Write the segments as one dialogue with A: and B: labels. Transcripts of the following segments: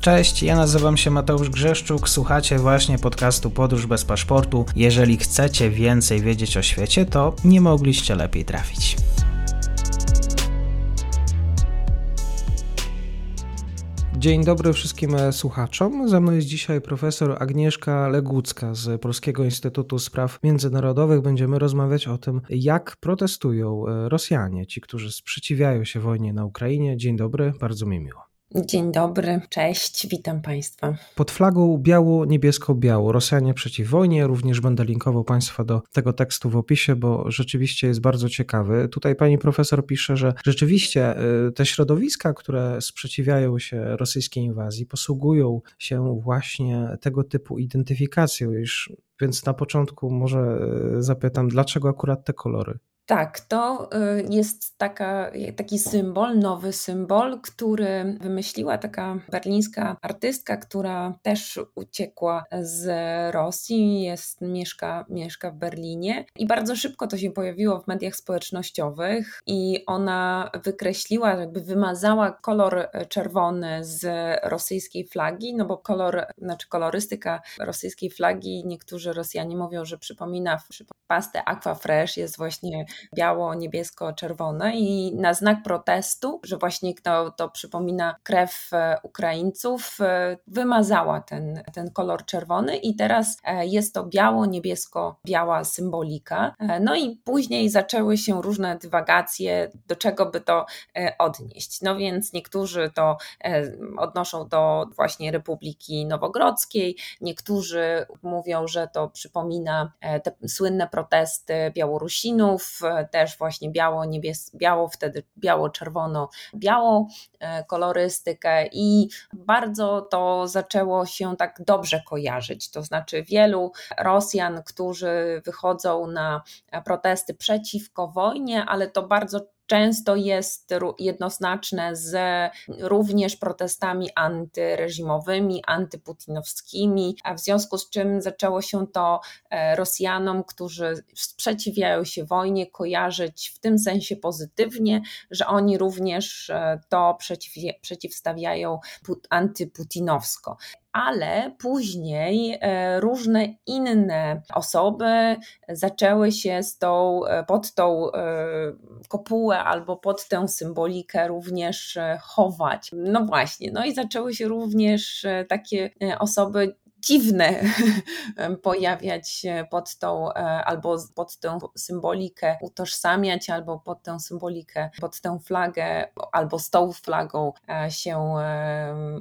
A: Cześć, ja nazywam się Mateusz Grzeszczuk, słuchacie właśnie podcastu Podróż bez paszportu. Jeżeli chcecie więcej wiedzieć o świecie, to nie mogliście lepiej trafić. Dzień dobry wszystkim e, słuchaczom. Ze mną jest dzisiaj profesor Agnieszka Legucka z Polskiego Instytutu Spraw Międzynarodowych. Będziemy rozmawiać o tym, jak protestują e, Rosjanie, ci, którzy sprzeciwiają się wojnie na Ukrainie. Dzień dobry, bardzo mi miło.
B: Dzień dobry, cześć, witam Państwa.
A: Pod flagą biało-niebiesko-biało Rosjanie przeciw wojnie, również będę linkował Państwa do tego tekstu w opisie, bo rzeczywiście jest bardzo ciekawy. Tutaj pani profesor pisze, że rzeczywiście y, te środowiska, które sprzeciwiają się rosyjskiej inwazji, posługują się właśnie tego typu identyfikacją, już, więc na początku może y, zapytam, dlaczego akurat te kolory?
B: Tak, to y, jest taka, taki symbol, nowy symbol, który wymyśliła taka berlińska artystka, która też uciekła z Rosji, jest, mieszka, mieszka w Berlinie. I bardzo szybko to się pojawiło w mediach społecznościowych i ona wykreśliła, jakby wymazała kolor czerwony z rosyjskiej flagi, no bo kolor, znaczy kolorystyka rosyjskiej flagi, niektórzy Rosjanie mówią, że przypomina pastę Aqua Fresh, jest właśnie biało-niebiesko-czerwone i na znak protestu, że właśnie to, to przypomina krew e, Ukraińców, e, wymazała ten, ten kolor czerwony i teraz e, jest to biało-niebiesko-biała symbolika. No i później zaczęły się różne dywagacje, do czego by to odnieść. No więc niektórzy to odnoszą do właśnie Republiki Nowogrodzkiej, niektórzy mówią, że to przypomina te słynne protesty Białorusinów, też właśnie biało, niebies, biało, wtedy biało-czerwono, biało e, kolorystykę i bardzo to zaczęło się tak dobrze kojarzyć. To znaczy wielu Rosjan, którzy wychodzą na protesty przeciwko wojnie, ale to bardzo często jest jednoznaczne z również protestami antyreżimowymi, antyputinowskimi, a w związku z czym zaczęło się to e, Rosjanom, którzy sprzeciwiają się wojnie, kojarzyć w tym sensie pozytywnie, że oni również e, to przeciw, przeciwstawiają antyputinowsko ale później e, różne inne osoby zaczęły się z tą, e, pod tą e, kopułę albo pod tę symbolikę również chować. No właśnie, no i zaczęły się również takie osoby dziwne pojawiać się pod tą, e, albo pod tę symbolikę utożsamiać, albo pod tę symbolikę, pod tę flagę, albo z tą flagą e, się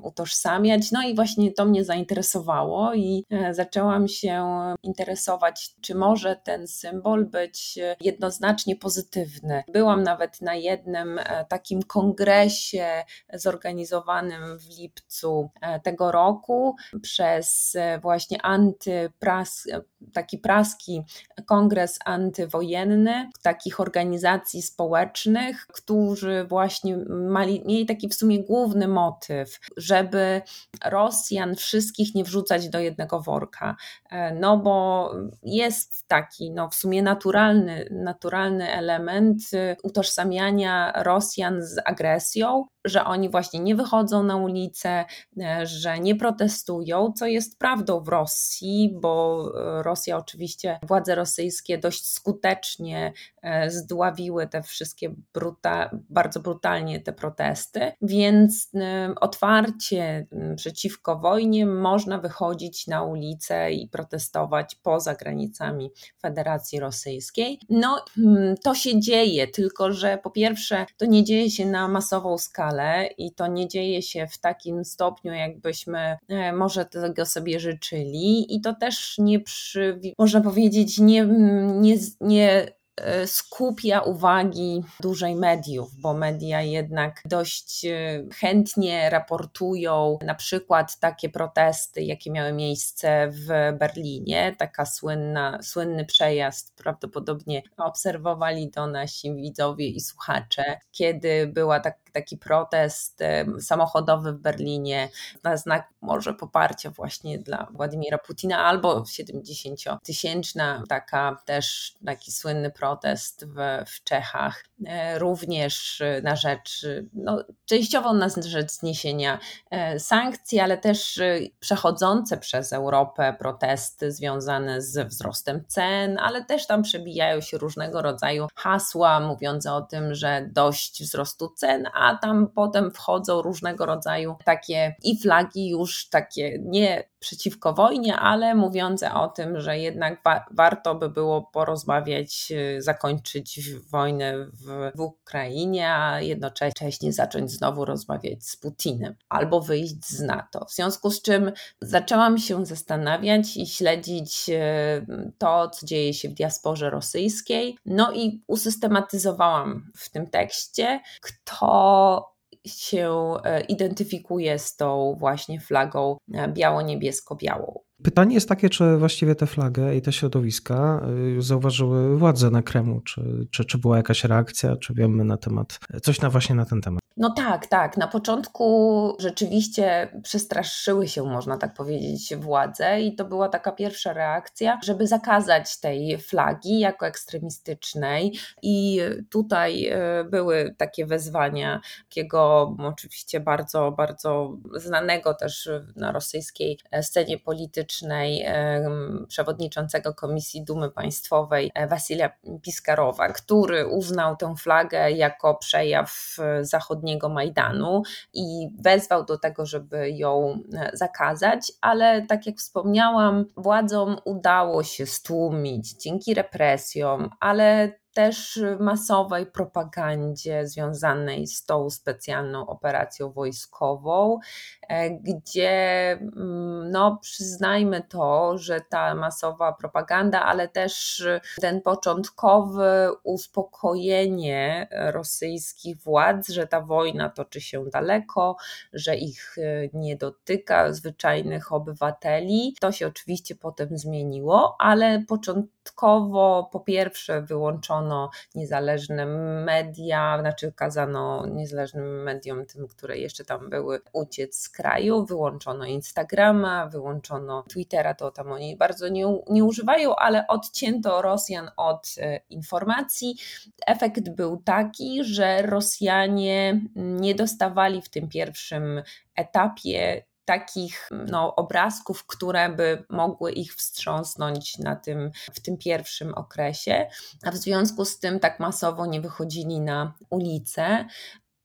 B: utożsamiać. No i właśnie to mnie zainteresowało i e, zaczęłam się interesować, czy może ten symbol być jednoznacznie pozytywny. Byłam nawet na jednym takim kongresie zorganizowanym w lipcu tego roku przez właśnie antypras, taki praski kongres antywojenny takich organizacji społecznych, którzy właśnie mali, mieli taki w sumie główny motyw, żeby Rosjan wszystkich nie wrzucać do jednego worka. E, no bo jest taki no w sumie naturalny, naturalny element y, utożsamiania Rosjan z agresją, że oni właśnie nie wychodzą na ulicę, e, że nie protestują, co jest prawdą w Rosji, bo e, Rosja oczywiście, władze rosyjskie dość skutecznie e, zdławiły te wszystkie bruta, bardzo brutalnie te protesty, więc otwarcie przeciwko wojnie można wychodzić na ulicę i protestować poza granicami Federacji Rosyjskiej. No, to się dzieje, tylko że po pierwsze to nie dzieje się na masową skalę, i to nie dzieje się w takim stopniu, jakbyśmy e, może tego sobie życzyli. I to też nie przy, można powiedzieć, nie, nie, nie E, skupia uwagi dużej mediów, bo media jednak dość e, chętnie raportują na przykład takie protesty, jakie miały miejsce w Berlinie, taka słynna, słynny przejazd, prawdopodobnie obserwowali to nasi widzowie i słuchacze, kiedy była tak, taki protest samochodowy w Berlinie na znak może poparcia właśnie dla Władimira Putina, albo 70-tysięczna taka też taki słynny protest w, w Czechach, e, również na rzecz, no, częściowo na rzecz zniesienia e, sankcji, ale też e, przechodzące przez Europę protesty związane z wzrostem cen, ale też tam przebijają się różnego rodzaju hasła mówiące o tym, że dość wzrostu cen, a tam potem wchodzą różnego rodzaju takie i flagi już takie nie przeciwko wojnie, ale mówiące o tym, że jednak wa warto by było porozmawiać, y, zakończyć wojnę w, w Ukrainie, a jednocześnie zacząć znowu rozmawiać z Putinem albo wyjść z NATO. W związku z czym zaczęłam się zastanawiać i śledzić y, to, co dzieje się w diasporze rosyjskiej, no i usystematyzowałam w tym tekście, kto się e, identyfikuje z tą właśnie flagą e, biało-niebiesko-białą.
A: Pytanie jest takie, czy właściwie tę flagę i te środowiska y, zauważyły władze na Kremlu, czy, czy, czy była jakaś reakcja, czy wiemy na temat, coś na właśnie na ten temat.
B: No tak, tak. Na początku rzeczywiście przestraszyły się, można tak powiedzieć, władze, i to była taka pierwsza reakcja, żeby zakazać tej flagi jako ekstremistycznej. I tutaj y, były takie wezwania takiego oczywiście bardzo, bardzo znanego też na rosyjskiej scenie politycznej przewodniczącego Komisji Dumy Państwowej e, Wasilia Piskarowa, który uznał tę flagę jako przejaw e, zachodniego Majdanu i wezwał do tego, żeby ją e, zakazać, ale tak jak wspomniałam, władzom udało się stłumić dzięki represjom, ale też masowej propagandzie związanej z tą specjalną operacją wojskową, e, gdzie mm, no, przyznajmy to, że ta masowa propaganda, ale też ten początkowe uspokojenie rosyjskich władz, że ta wojna toczy się daleko, że ich e, nie dotyka zwyczajnych obywateli, to się oczywiście potem zmieniło, ale początkowo po pierwsze wyłączono wyłączono niezależne media, znaczy kazano niezależnym mediom, tym, które jeszcze tam były, uciec z kraju, wyłączono Instagrama, wyłączono Twittera, to tam oni bardzo nie, nie używają, ale odcięto Rosjan od e, informacji. Efekt był taki, że Rosjanie nie dostawali w tym pierwszym etapie takich no, obrazków, które by mogły ich wstrząsnąć na tym, w tym pierwszym okresie, a w związku z tym tak masowo nie wychodzili na ulicę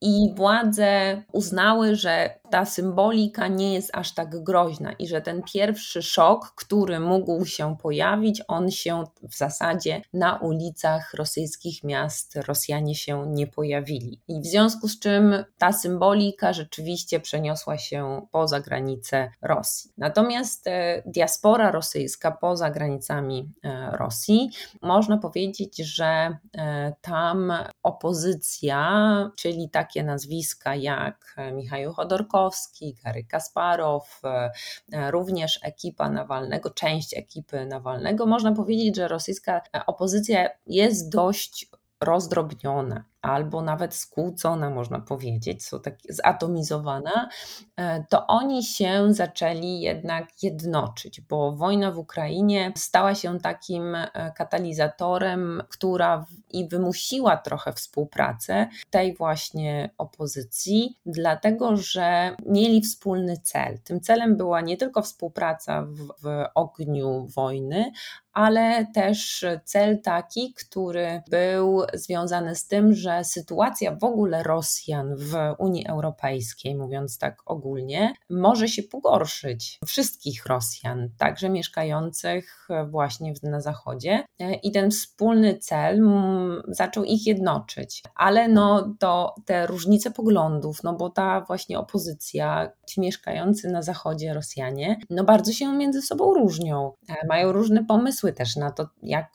B: i władze uznały, że ta symbolika nie jest aż tak groźna i że ten pierwszy szok, który mógł się pojawić, on się w zasadzie na ulicach rosyjskich miast Rosjanie się nie pojawili. I w związku z czym ta symbolika rzeczywiście przeniosła się poza granice Rosji. Natomiast e, diaspora rosyjska poza granicami e, Rosji, można powiedzieć, że e, tam opozycja, czyli takie nazwiska jak Michał Chodorkowski, Chodorkowski, Gary Kasparow, e, e, również ekipa Nawalnego, część ekipy Nawalnego. Można powiedzieć, że rosyjska opozycja jest dość rozdrobniona albo nawet skłócona, można powiedzieć, są tak zatomizowana, e, to oni się zaczęli jednak jednoczyć, bo wojna w Ukrainie stała się takim e, katalizatorem, która i wymusiła trochę współpracę tej właśnie opozycji, dlatego że mieli wspólny cel. Tym celem była nie tylko współpraca w, w ogniu wojny, ale też cel taki, który był związany z tym, że że sytuacja w ogóle Rosjan w Unii Europejskiej, mówiąc tak ogólnie, może się pogorszyć. Wszystkich Rosjan, także mieszkających właśnie na Zachodzie. I ten wspólny cel mm, zaczął ich jednoczyć. Ale no to te różnice poglądów, no bo ta właśnie opozycja, ci mieszkający na Zachodzie Rosjanie, no bardzo się między sobą różnią. Mają różne pomysły też na to, jak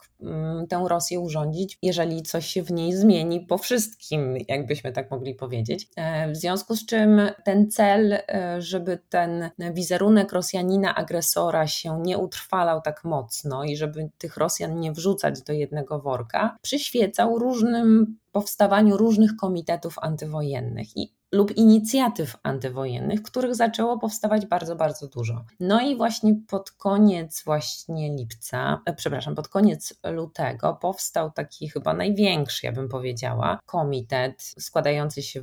B: tę Rosję urządzić, jeżeli coś się w niej zmieni po wszystkim, jakbyśmy tak mogli powiedzieć. E, w związku z czym ten cel, e, żeby ten wizerunek Rosjanina agresora się nie utrwalał tak mocno i żeby tych Rosjan nie wrzucać do jednego worka, przyświecał różnym powstawaniu różnych komitetów antywojennych. I lub inicjatyw antywojennych, których zaczęło powstawać bardzo, bardzo dużo. No i właśnie pod koniec właśnie lipca, e, przepraszam, pod koniec lutego powstał taki chyba największy, ja bym powiedziała, komitet składający się,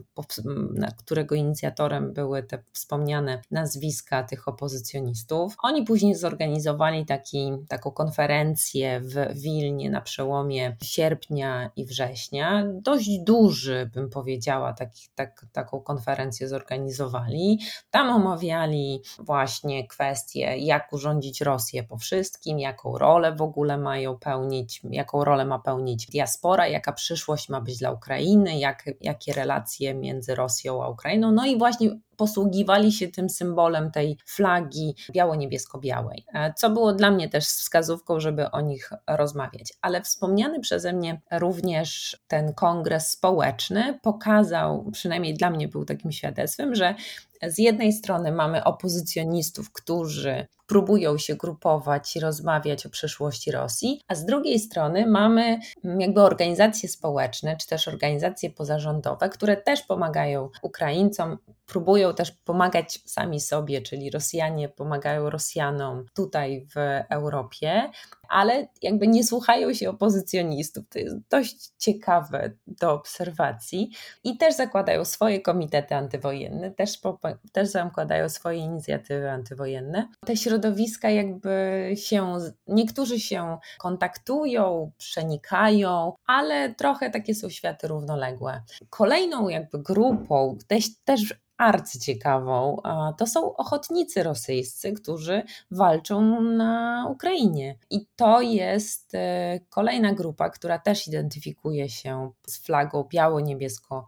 B: którego inicjatorem były te wspomniane nazwiska tych opozycjonistów. Oni później zorganizowali taki, taką konferencję w Wilnie na przełomie sierpnia i września. Dość duży, bym powiedziała, taki, tak, taką konferencję zorganizowali. Tam omawiali właśnie kwestie, jak urządzić Rosję po wszystkim, jaką rolę w ogóle mają pełnić, jaką rolę ma pełnić diaspora, jaka przyszłość ma być dla Ukrainy, jak, jakie relacje między Rosją a Ukrainą. No i właśnie posługiwali się tym symbolem tej flagi biało-niebiesko-białej, e, co było dla mnie też wskazówką, żeby o nich rozmawiać. Ale wspomniany przeze mnie również ten kongres społeczny pokazał, przynajmniej dla mnie był takim świadectwem, że z jednej strony mamy opozycjonistów, którzy próbują się grupować i rozmawiać o przyszłości Rosji, a z drugiej strony mamy jakby organizacje społeczne, czy też organizacje pozarządowe, które też pomagają Ukraińcom, próbują też pomagać sami sobie, czyli Rosjanie pomagają Rosjanom tutaj w Europie, ale jakby nie słuchają się opozycjonistów. To jest dość ciekawe do obserwacji i też zakładają swoje komitety antywojenne, też, też zakładają swoje inicjatywy antywojenne. Te środowiska jakby się, niektórzy się kontaktują, przenikają, ale trochę takie są światy równoległe. Kolejną jakby grupą, też, też arcyciekawą, to są ochotnicy rosyjscy, którzy walczą na Ukrainie. I to jest e, kolejna grupa, która też identyfikuje się z flagą biało-niebiesko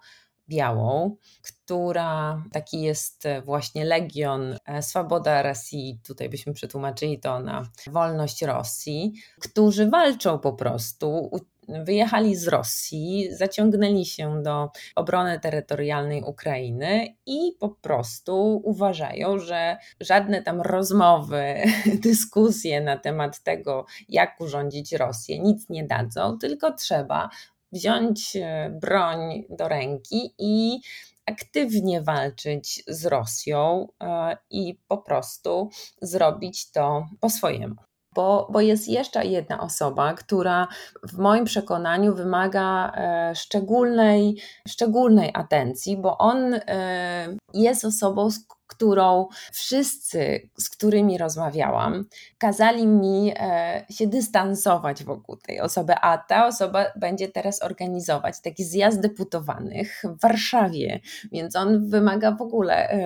B: białą, która taki jest e, właśnie Legion e, Swoboda Rosji, tutaj byśmy przetłumaczyli to na wolność Rosji, którzy walczą po prostu, wyjechali z Rosji, zaciągnęli się do obrony terytorialnej Ukrainy i po prostu uważają, że żadne tam rozmowy, dyskusje na temat tego, jak urządzić Rosję, nic nie dadzą, tylko trzeba wziąć e, broń do ręki i aktywnie walczyć z Rosją e, i po prostu zrobić to po swojemu bo, bo jest jeszcze jedna osoba, która w moim przekonaniu wymaga e, szczególnej, szczególnej atencji, bo on e, jest osobą, z którą wszyscy, z którymi rozmawiałam, kazali mi e, się dystansować wokół tej osoby, a ta osoba będzie teraz organizować taki zjazd deputowanych w Warszawie, więc on wymaga w ogóle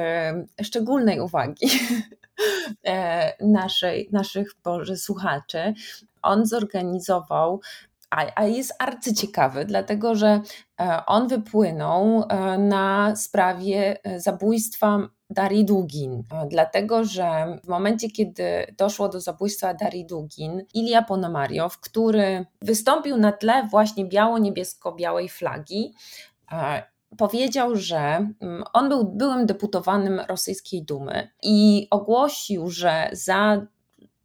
B: szczególnej uwagi. E, naszej, naszych Boże, słuchaczy, on zorganizował a, jest arcyciekawy, dlatego że e, on wypłynął e, na sprawie zabójstwa Darii Dugin, dlatego że w momencie, kiedy doszło do zabójstwa Darii Dugin, Ilia Ponomariow, który wystąpił na tle właśnie biało-niebiesko-białej flagi, powiedział, że mm, on był byłym deputowanym rosyjskiej Dumy i ogłosił, że za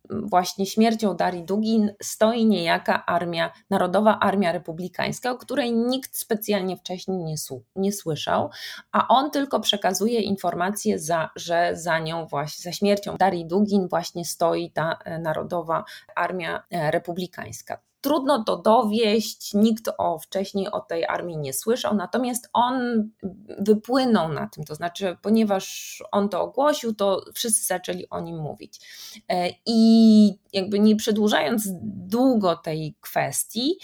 B: właśnie śmiercią Darii Dugin stoi niejaka armia, Narodowa Armia Republikańska, o której nikt specjalnie wcześniej nie, nie słyszał, a on tylko przekazuje informację, za, że za nią właśnie, za śmiercią Darii Dugin właśnie stoi ta e, Narodowa Armia e, Republikańska trudno to dowieść, nikt o, wcześniej o tej armii nie słyszał, natomiast on wypłynął na tym, to znaczy, ponieważ on to ogłosił, to wszyscy zaczęli o nim mówić. E, I jakby nie przedłużając długo tej kwestii,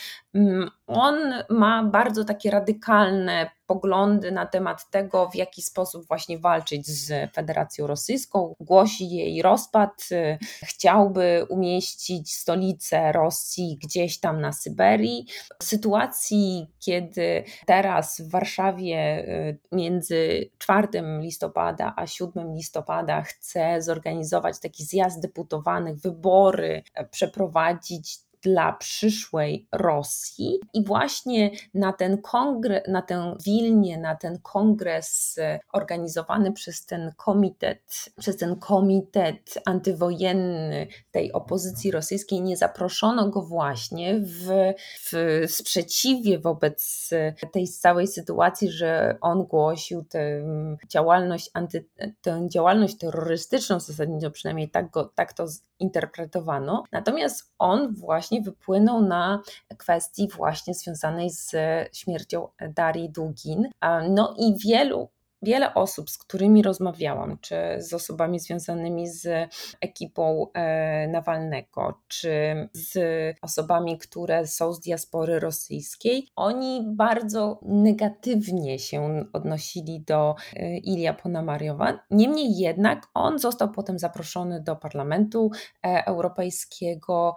B: on ma bardzo takie radykalne poglądy na temat tego, w jaki sposób właśnie walczyć z Federacją Rosyjską. Głosi jej rozpad, y, chciałby umieścić stolicę Rosji gdzieś tam na Syberii. W sytuacji, kiedy teraz w Warszawie y, między 4 listopada a 7 listopada chce zorganizować taki zjazd deputowanych, wybory, e, przeprowadzić dla przyszłej Rosji. I właśnie na ten kongres, na tę Wilnię, na ten kongres organizowany przez ten komitet, przez ten komitet antywojenny tej opozycji rosyjskiej nie zaproszono go właśnie w, w sprzeciwie wobec tej całej sytuacji, że on głosił tę działalność, anty, tę działalność terrorystyczną zasadniczo, przynajmniej tak, go, tak to interpretowano. Natomiast on właśnie wypłynął na kwestii właśnie związanej z śmiercią Darii Dugin. No i wielu wiele osób, z którymi rozmawiałam, czy z osobami związanymi z ekipą e, Nawalnego, czy z osobami, które są z diaspory rosyjskiej, oni bardzo negatywnie się odnosili do e, Ilia Ponamariowa. Niemniej jednak on został potem zaproszony do Parlamentu e, Europejskiego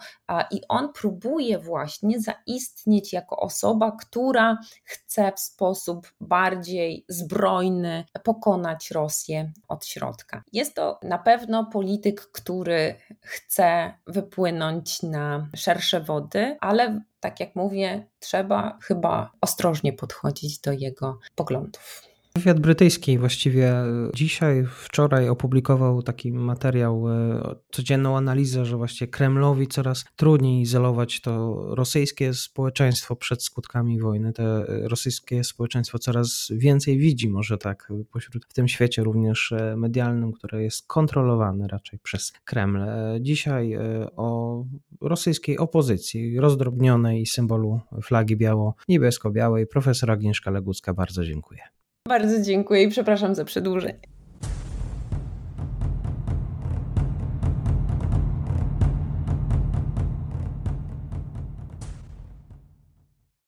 B: i on próbuje właśnie zaistnieć jako osoba, która chce w sposób bardziej zbrojny pokonać Rosję od środka. Jest to na pewno polityk, który chce wypłynąć na szersze wody, ale tak jak mówię, trzeba chyba ostrożnie podchodzić do jego poglądów.
A: Wywiad brytyjski właściwie dzisiaj, wczoraj opublikował taki materiał, e, codzienną analizę, że właściwie Kremlowi coraz trudniej izolować to rosyjskie społeczeństwo przed skutkami wojny. Te rosyjskie społeczeństwo coraz więcej widzi, może tak, pośród w tym świecie również e, medialnym, które jest kontrolowane raczej przez Kreml. E, dzisiaj o rosyjskiej opozycji, rozdrobnionej symbolu flagi biało-niebiesko-białej, profesor Agnieszka Legucka, bardzo dziękuję.
B: Bardzo dziękuję i przepraszam za przedłużenie.